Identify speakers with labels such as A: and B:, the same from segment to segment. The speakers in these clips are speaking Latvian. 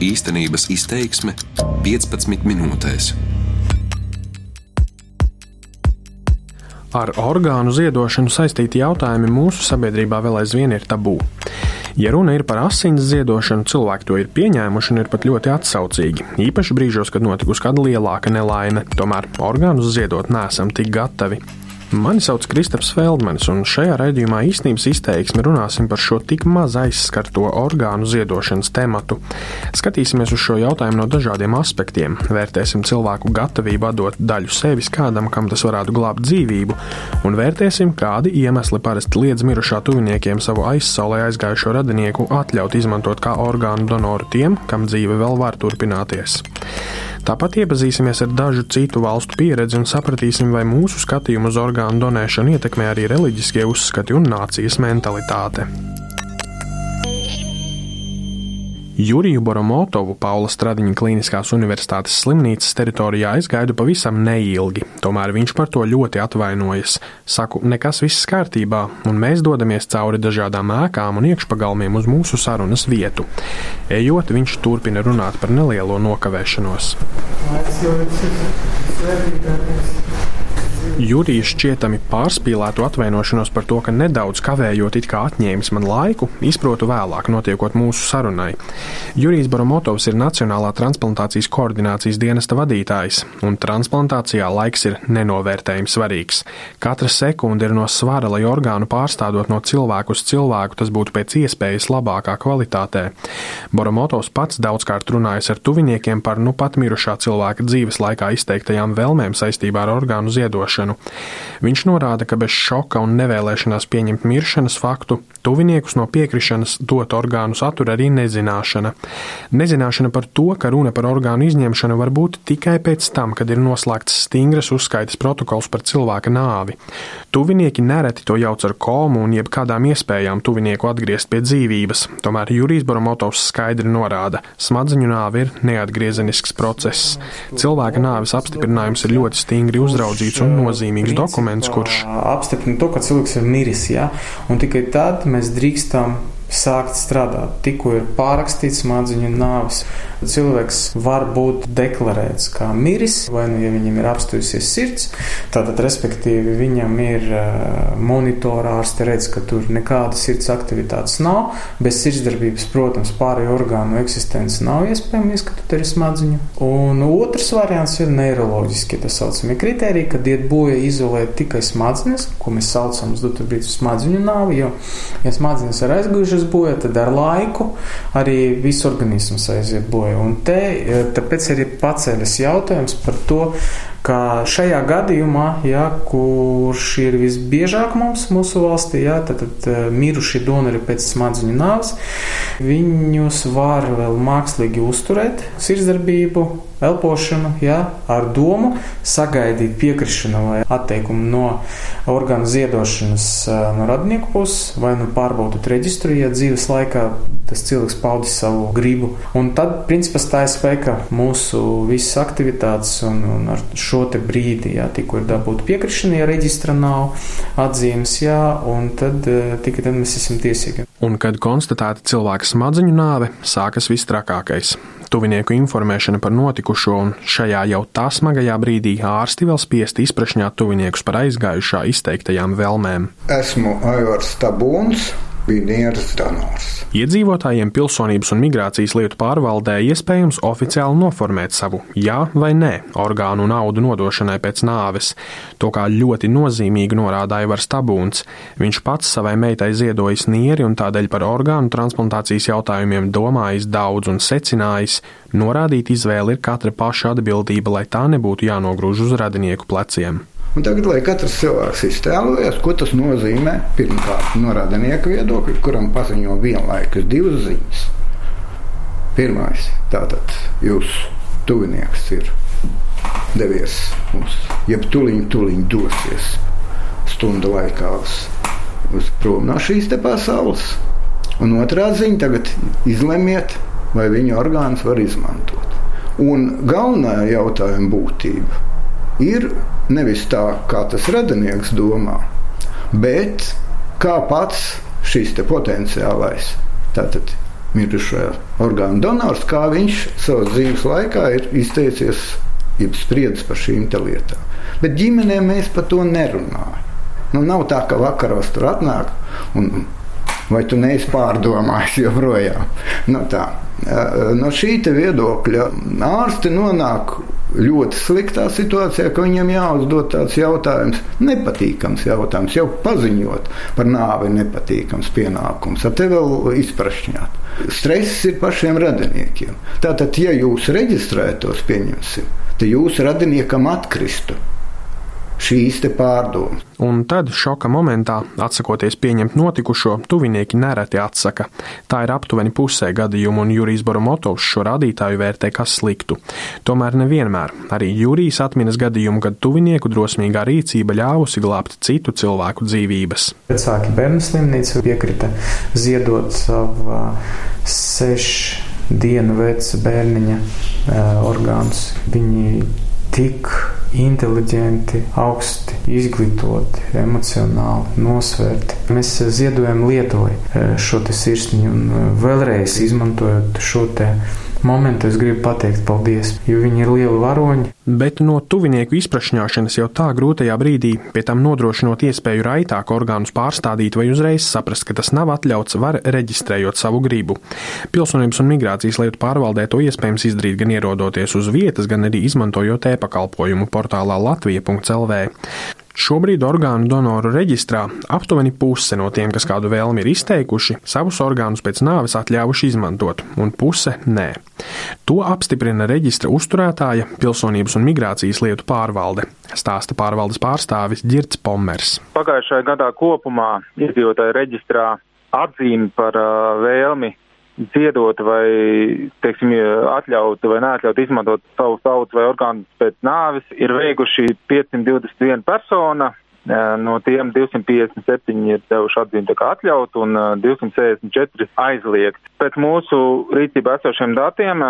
A: Īstenības izteiksme 15 minūtēs.
B: Ar orgānu ziedošanu saistīti jautājumi mūsu sabiedrībā vēl aizvien ir tabū. Ja runa ir par asins ziedošanu, cilvēki to ir pieņēmuši un ir pat ļoti atsaucīgi. Īpaši brīžos, kad notikusi kāda lielāka nelaime, tomēr orgānus ziedot nesam tik gatavi. Mani sauc Kristaps Feldmanis, un šajā raidījumā īstenības izteiksmi runāsim par šo tik maz aizskarto orgānu ziedošanas tematu. Skatīsimies uz šo jautājumu no dažādiem aspektiem, vērtēsim cilvēku gatavību dot daļu sevis kādam, kam tas varētu glābt dzīvību, un vērtēsim, kādi iemesli parasti liedz mirušā tuviniekiem savu aizsaulē aizgājušo radinieku atļaut izmantot kā orgānu donoru tiem, kam dzīve vēl var turpināties. Tāpat iepazīsimies ar dažu citu valstu pieredzi un sapratīsim, vai mūsu skatījumu uz orgānu donēšanu ietekmē arī reliģiskie uzskati un nācijas mentalitāte. Juriju Boromotovu Paula Stradiņa Kliniskās universitātes slimnīcas teritorijā es gaidu pavisam neilgi, tomēr viņš par to ļoti atvainojas. Saku, nekas viss kārtībā, un mēs dodamies cauri dažādām ēkām un iekšpagalmiem uz mūsu sarunas vietu. Ejot, viņš turpina runāt par nelielo nokavēšanos. Lai, Jurija šķietami pārspīlētu atvainošanos par to, ka nedaudz kavējot it kā atņēmis man laiku, izprotu vēlāk, notiekot mūsu sarunai. Jurijs Boromotovs ir Nacionālā transplantācijas koordinācijas dienesta vadītājs, un transplantācijā laiks ir nenovērtējami svarīgs. Katra sekunde ir no svara, lai orgānu pārstādot no cilvēku uz cilvēku, tas būtu pēc iespējas labākā kvalitātē. Boromotovs pats daudzkārt runājis ar tuviniekiem par nu pat mirušā cilvēka dzīves laikā izteiktajām vēlmēm saistībā ar orgānu ziedošanu miršanu. Viņš norāda, ka bez šoka un nevēlēšanās pieņemt miršanas faktu tuviniekus no piekrišanas dot orgānus attur arī nezināšana. Nezināšana par to, ka runa par orgānu izņemšanu var būt tikai pēc tam, kad ir noslēgts stingras uzskaitas protokols par cilvēka nāvi. Tuvinieki nereti to jauc ar komu un jebkādām iespējām tuvinieku atgriezt pie dzīvības, tomēr Jurijs Boromotovs skaidri norāda, smadziņu nāve ir neatgriezenisks process. Cilvēka nāves apstiprinājums ir ļoti stingri uzraudzīts un nozīmīgs dokuments, kurš
C: apstiprina to, ka cilvēks ir miris, ja? un tikai tad mēs drīkstam sākt strādāt. Tikko ir pārakstīts smadziņu nāves, cilvēks var būt deklarēts kā miris, vai nu, ja viņam ir apstājusies sirds, tātad, respektīvi, viņam ir monitora ārste redz, ka tur nekādas sirds aktivitātes nav, bez sirdsdarbības, protams, pārējo orgānu eksistence nav iespējama, izskatot arī smadziņu. Un otrs variants ir neiroloģiski, tas saucamie kriteriji, kad iet bojā izolēt tikai smadzenes, ko mēs saucam uz dotu brīdi smadziņu nāvi, jo, ja smadzenes ir aizguvušas, aizietas bojā, tad ar laiku arī viss organisms aiziet bojā. Un te, e, tāpēc arī paceļas jautājums par to, ka šajā gadījumā, ja, kurš ir visbiežāk mums mūsu valstī, ja, tad, tad e, mirušie donori pēc smadziņu nāves, viņus var vēl mākslīgi uzturēt sirdsdarbību, elpošanu, ja, ar domu sagaidīt piekrišanu vai atteikumu no orgānu ziedošanas no radinieku puses, vai nu pārbaudīt reģistru, ja dzīves laikā tas cilvēks paudis savu gribu. Un tad, principā, tā ir spēka mūsu visas aktivitātes, un, un ar šo te brīdi, jā, tikko ir dabūta piekrišana, ja reģistra nav atzīmes, jā, un tad tikai tad mēs esam tiesīgi.
B: Un, kad konstatēta cilvēka smadziņu nāve, sākas viss trakākais. Tuvinieku informēšana par notikušo, un šajā jau tā smagajā brīdī ārsti vēl spiesti izprašņāt tuviniekus par aizgājušā izteiktajām vēlmēm.
D: Esmu Aivars Tabūns, Vinieras donors.
B: Iedzīvotājiem pilsonības un migrācijas lietu pārvaldē iespējams oficiāli noformēt savu jā vai nē orgānu naudu nodošanai pēc nāves. To kā ļoti nozīmīgi norādīja Vars Tabūns. Viņš pats savai meitai ziedojis nieri un tādēļ par orgānu transplantācijas jautājumiem domājis daudz un secinājis, norādīt izvēli ir katra paša atbildība, lai tā nebūtu jānogrūž uz radinieku pleciem.
D: Un tagad, lai katrs cilvēks iztēlojas, ko tas nozīmē, pirmkārt, no radinieka viedokļa, kuram paziņo vienlaikus divas ziņas. Pirmais, tātad jūsu tuvinieks ir devies uz, jeb tuliņ, tuliņ dosies stundu laikā uz, uz prom no šīs te pasaules. Un otrā ziņa tagad izlemiet, vai viņa orgāns var izmantot. Un galvenā jautājuma būtība ir nevis tā, kā tas radinieks domā, bet kā pats šis potenciālais tātad, mirušajā orgānu donors, kā viņš savas dzīves laikā ir izteicies, jeb spriedzis par šīm lietām. Bet ģimenē mēs par to nerunājam. Nu, nav tā, ka vakaros tur atnāk un vai tu neesi pārdomājis joprojām. Nu, tā. no šī viedokļa ārsti nonāk ļoti sliktā situācijā, ka viņam jāuzdod tāds jautājums, nepatīkams jautājums, jau paziņot par nāvi nepatīkams pienākums, ar te vēl izprašņāt. Stress ir pašiem radiniekiem. Tātad, ja jūs reģistrētos, pieņemsim, tad jūsu radiniekam atkristu šīs pārdomas.
B: Un tad šoka momentā, atsakoties pieņemt notikušo, tuvinieki nereti atsaka. Tā ir aptuveni pusē gadījumu, un Jurijs Boromotovs šo rādītāju vērtē kā sliktu. Tomēr nevienmēr. Arī Jurijs atminas gadījumu, kad tuvinieku drosmīgā rīcība ļāvusi glābt citu cilvēku dzīvības.
C: Vecāki bērnu slimnīca piekrita ziedot savu sešu dienu veca bērniņa orgānus. Viņi tik inteliģenti, augsti izglītoti, emocionāli nosvērti. Mēs ziedojam Lietuvai eh, šo sirsniņu un eh, vēlreiz izmantojot šo te momentu es gribu pateikt paldies, jo viņi ir lieli varoņi.
B: Bet no tuvinieku izprašņāšanas jau tā grūtajā brīdī, pie tam nodrošinot iespēju raitāk orgānus pārstādīt vai uzreiz saprast, ka tas nav atļauts, var reģistrējot savu gribu. Pilsonības un migrācijas lietu pārvaldē to iespējams izdarīt gan ierodoties uz vietas, gan arī izmantojot e-pakalpojumu portālā latvija.lv. Šobrīd orgānu donoru reģistrā aptuveni puse no tiem, kas kādu vēlmi ir izteikuši, savus orgānus pēc nāves atļāvuši izmantot, un puse nē. To apstiprina reģistra uzturētāja Pilsonības un migrācijas lietu pārvalde, stāsta pārvaldes pārstāvis Girts Pommers.
E: Pagājušajā gadā kopumā iedzīvotāju reģistrā atzīme par uh, vēlmi ziedot vai, teiksim, atļaut vai neatļaut izmantot savu tautu vai orgānu pēc nāvis, ir veikuši 521 persona. No tiem 257 ir devuši atzīmi atļaut un 264 aizliegt. Pēc mūsu rīcībā esošiem datiem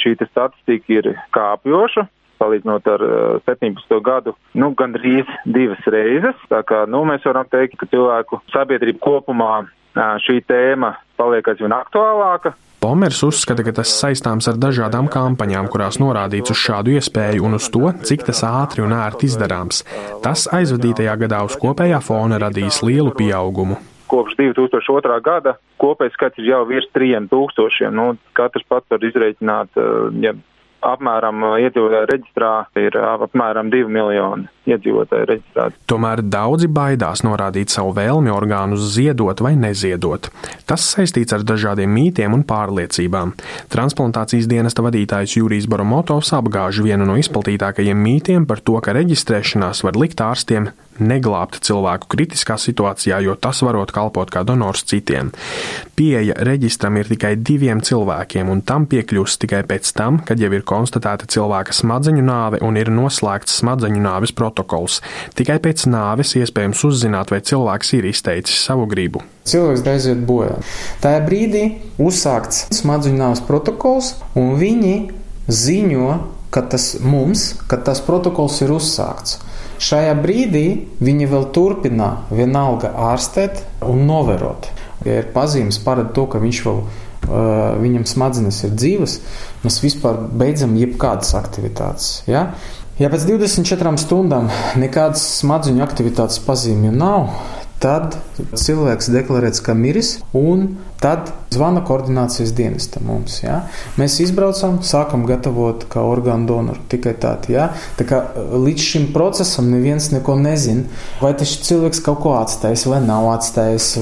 E: šī statistika ir kāpjoša salīdzinot ar 17. gadu, nu, gandrīz divas reizes. Tā kā, nu, mēs varam teikt, ka cilvēku sabiedrība kopumā šī tēma paliek aizvien aktuālāka.
B: Pomers uzskata, ka tas saistāms ar dažādām kampaņām, kurās norādīts uz šādu iespēju un uz to, cik tas ātri un ērti izdarāms. Tas aizvadītajā gadā uz kopējā fona radīs lielu pieaugumu.
E: Kopš 2002. gada kopējais skaits ir jau virs 3000. Nu, katrs pats var izreikināt, ja apmēram iedzīvotāju reģistrā ir apmēram 2 miljoni iedzīvotāju reģistrēti.
B: Tomēr daudzi baidās norādīt savu vēlmi orgānus ziedot vai neziedot. Tas saistīts ar dažādiem mītiem un pārliecībām. Transplantācijas dienesta vadītājs Jurijs Boromotovs apgāž vienu no izplatītākajiem mītiem par to, ka reģistrēšanās var likt ārstiem neglābt cilvēku kritiskā situācijā, jo tas varot kalpot kā donors citiem. Pieeja reģistram ir tikai diviem cilvēkiem, un tam piekļūst tikai pēc tam, kad jau ir konstatēta cilvēka smadzeņu nāve un ir noslēgts smadzeņu nāves protokols. Tikai pēc nāves iespējams uzzināt, vai cilvēks ir izteicis savu gribu.
C: Cilvēks aiziet bojā. Tajā brīdī uzsākts smadzeņu nāves protokols, un viņi ziņo, ka tas mums, ka tas protokols ir uzsākts. Šajā brīdī viņi vēl turpina vienalga ārstēt un novērot. Ja ir pazīmes parāda to, ka viņš vēl, uh, viņam smadzenes ir dzīves, mēs vispār beidzam jebkādas aktivitātes. Ja? Ja pēc 24 stundām nekādas smadzeņu aktivitātes pazīmju nav, tad cilvēks deklarēts, ka miris, un tad zvana koordinācijas dienesta mums. Ja? Mēs izbraucam, sākam gatavot kā orgānu donoru tikai tādu. Ja? Tā kā uh, līdz šim procesam neviens neko nezina, vai tas cilvēks kaut ko atstājis vai nav atstājis.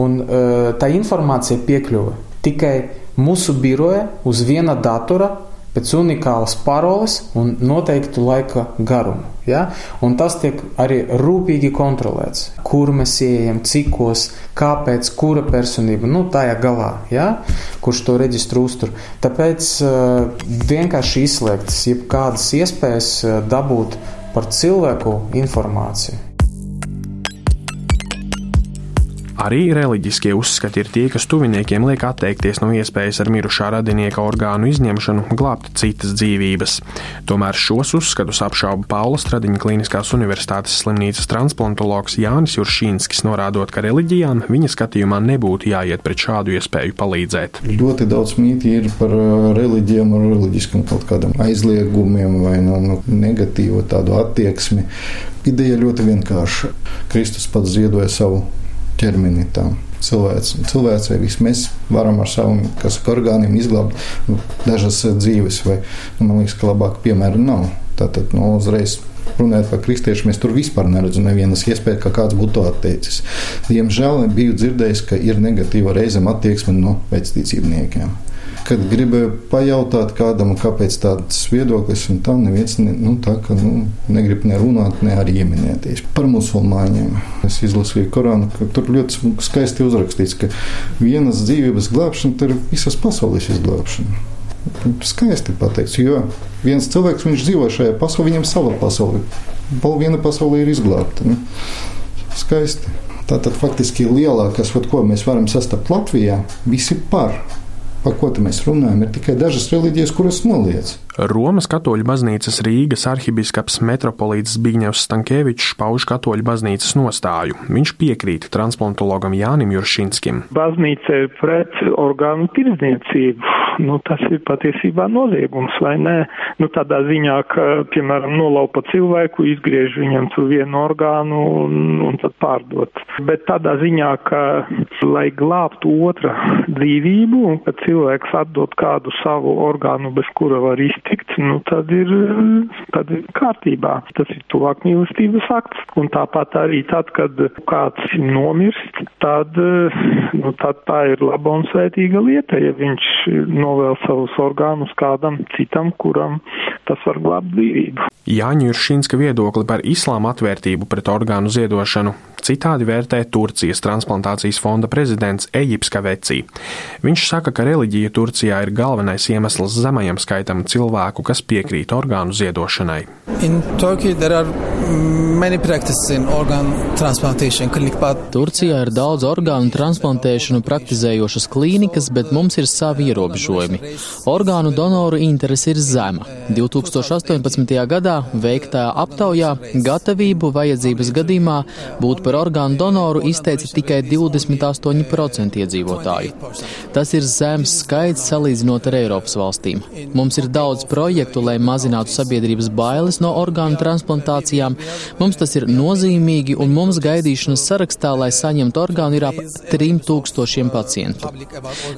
C: Un uh, tā informācija piekļuva tikai mūsu biroja uz viena datora pēc unikālas paroles un noteiktu laika garumu. Ja? Un tas tiek arī rūpīgi kontrolēts, kur mēs ejam, cikos, kāpēc, kura personība, nu, tajā galā, ja? kurš to reģistru uztur. Tāpēc uh, vienkārši izslēgtas jebkādas iespējas uh, dabūt par cilvēku informāciju.
B: Arī reliģiskie uzskati ir tie, kas tuviniekiem liek atteikties no iespējas ar mirušā radinieka orgānu izņemšanu glābt citas dzīvības. Tomēr šos uzskatus apšauba Paula Stradiņa Kliniskās Universitātes slimnīcas transplantologs Jānis Juršīnskis, norādot, ka reliģijām viņa skatījumā nebūtu jāiet pret šādu iespēju palīdzēt.
F: Ļoti daudz mītī ir par uh, reliģijām un reliģiskam kaut kādam aizliegumiem vai no, no negatīvu tādu attieksmi. Ideja ļoti vienkārša. Kristus pats ziedoja savu ķermeni tam. Cilvēks, cilvēks mēs varam ar saviem orgāniem izglābt nu, dažas dzīves, vai nu, man liekas, ka labāk piemēra nav. Tātad nu, uzreiz runājot par kristiešu, mēs tur vispār neredzam nevienas iespējas, ka kāds būtu to atteicis. Diemžēl biju dzirdējis, ka ir negatīva reizēm attieksme no vectīcībniekiem kad gribēju pajautāt kādam, kāpēc tāds viedoklis, un tā neviens ne, nu, tā, ka, nu, negrib ne runāt, ne arī ieminēties. Par musulmaņiem es izlasīju Korānu, ka tur ļoti skaisti uzrakstīts, ka vienas dzīvības glābšana ir visas pasaules izglābšana. Skaisti pateikts, jo viens cilvēks dzīvo šajā pasaulē, viņam sava pasaule. Viena pasaule ir izglābta. Nu, skaisti. Tātad faktiski lielākais, ko mēs varam sastapt Latvijā, visi par par ko mēs runājam, ir tikai dažas reliģijas, kuras noliedz.
B: Romas katoļu baznīcas Rīgas arhibīskaps metropolīts Zbigņevs Stankēvičs pauž katoļu baznīcas nostāju. Viņš piekrīt transplantologam Jānim Juršinskim.
G: Baznīca ir pret orgānu tirdzniecību. Nu, tas ir patiesībā noziegums, vai ne? Nu, tādā ziņā, ka, piemēram, nolaupa cilvēku, izgriež viņam tur vienu orgānu un, un tad pārdot. Bet tādā ziņā, ka, lai glābtu otra dzīvību, un ka cilvēks atdot kādu savu orgānu, bez kura var iztikt, nu, tad, ir, tad ir kārtībā. Tas ir tuvāk mīlestības akts. Un tāpat arī tad, kad kāds nomirst, tad, nu, tad tā ir laba un svētīga lieta, ja viņš novēl savus orgānus kādam citam, kuram tas var glābt dzīvību.
B: Jāņa Juršinska viedokli par islāma atvērtību pret orgānu ziedošanu citādi vērtē Turcijas transplantācijas fonda prezidents Eģips Kavecī. Viņš saka, ka reliģija Turcijā ir galvenais iemesls zemajam skaitam cilvēku, kas piekrīt orgānu ziedošanai.
H: Turcijā ir daudz orgānu transplantēšanu praktizējošas klīnikas, bet mums ir savi ierobežojumi. Orgānu donoru interese ir zema. 2018. gadā veiktā aptaujā gatavību vajadzības gadījumā būt par orgānu donoru izteica tikai 28% iedzīvotāju. Tas ir zems skaits salīdzinot ar Eiropas valstīm. Mums ir daudz projektu, lai mazinātu sabiedrības bailes no orgānu transplantācijām. Mums tas ir nozīmīgi, un mums gaidīšanas sarakstā, lai saņemtu orgānu, ir ap 3000 pacientu.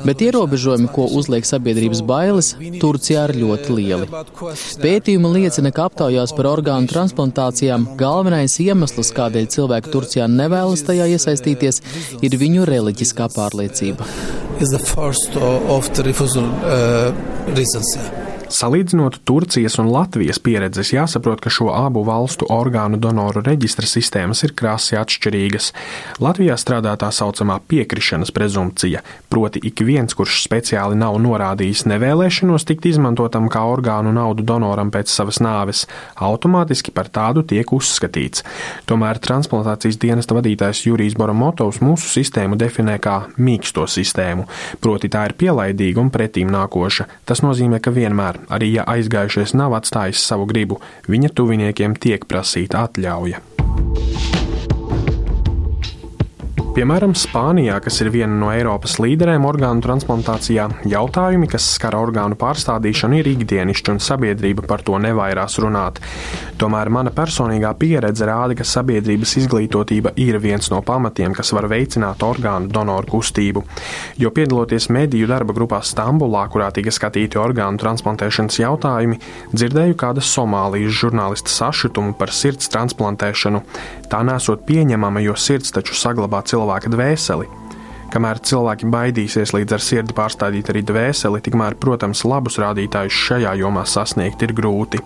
H: Bet ierobežojumi, ko uzliek sabiedrības bailes, Turcijā ir ļoti lieli. Pētījumi liecina, ka aptaujās par orgānu transplantācijām galvenais iemesls, kādēļ cilvēki Turcijā nevēlas tajā iesaistīties, ir viņu reliģiskā pārliecība. Is the first of the refusal uh, reasons.
B: Salīdzinot Turcijas un Latvijas pieredzes, jāsaprot, ka šo abu valstu orgānu donoru reģistra sistēmas ir krasi atšķirīgas. Latvijā strādā tā saucamā piekrišanas prezumpcija, proti ik viens, kurš speciāli nav norādījis nevēlēšanos tikt izmantotam kā orgānu naudu donoram pēc savas nāves, automātiski par tādu tiek uzskatīts. Tomēr transplantācijas dienesta vadītājs Jurijs Boromotovs mūsu sistēmu definē kā mīksto sistēmu, proti tā ir pielaidīga un pretīm nākoša. Tas nozīmē, ka vienmēr Tomēr, arī ja aizgājušais nav atstājis savu gribu, viņa tuviniekiem tiek prasīta atļauja. Piemēram, Spānijā, kas ir viena no Eiropas līderēm orgānu transplantācijā, jautājumi, kas skar orgānu pārstādīšanu, ir ikdienišķi un sabiedrība par to nevairās runāt. Tomēr mana personīgā pieredze rāda, ka sabiedrības izglītotība ir viens no pamatiem, kas var veicināt orgānu donoru kustību. Jo piedaloties mediju darba grupā Stambulā, kurā tika skatīti orgānu transplantēšanas jautājumi, dzirdēju kāda Somālijas žurnālista sašutumu par sirds transplantēšanu. Tā nesot pieņemama, jo sirds taču saglabā cilvēku cilvēka dvēseli. Kamēr cilvēki baidīsies līdz ar sirdi pārstādīt arī dvēseli, tikmēr, protams, labus rādītājus šajā jomā sasniegt ir grūti.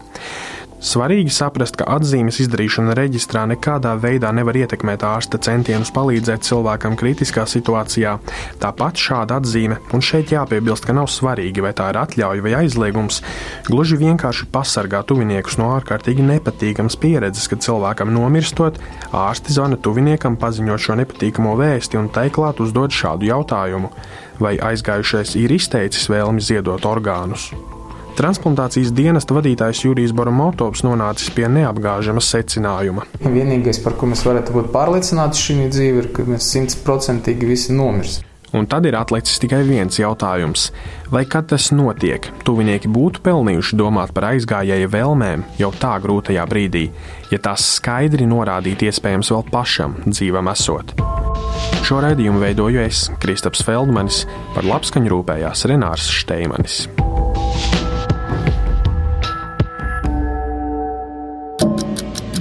B: Svarīgi saprast, ka atzīmes izdarīšana reģistrā nekādā veidā nevar ietekmēt ārsta centienus palīdzēt cilvēkam kritiskā situācijā. Tāpat šāda atzīme, un šeit jāpiebilst, ka nav svarīgi, vai tā ir atļauja vai aizliegums, gluži vienkārši pasargā tuviniekus no ārkārtīgi nepatīkamas pieredzes, kad cilvēkam nomirstot, ārsti zvana tuviniekam paziņot šo nepatīkamo vēsti un teiklāt uzdod šādu jautājumu: vai aizgājušais ir izteicis vēlmi ziedot orgānus? Transplantācijas dienesta vadītājs Jurijs Boromotovs nonācis pie neapgāžamas secinājuma.
C: Vienīgais, par ko mēs varētu būt pārliecināti šī dzīve, ir, ka mēs simtprocentīgi visi nomirsim.
B: Un tad ir atlicis tikai viens jautājums. Vai kad tas notiek, tuvinieki būtu pelnījuši domāt par aizgājēju vēlmēm jau tā grūtajā brīdī, ja tās skaidri norādītu iespējams vēl pašam dzīvam esot? Šo raidījumu veidoju es, Kristaps Feldmanis, par labskaņu rūpējās Renārs Šteimanis.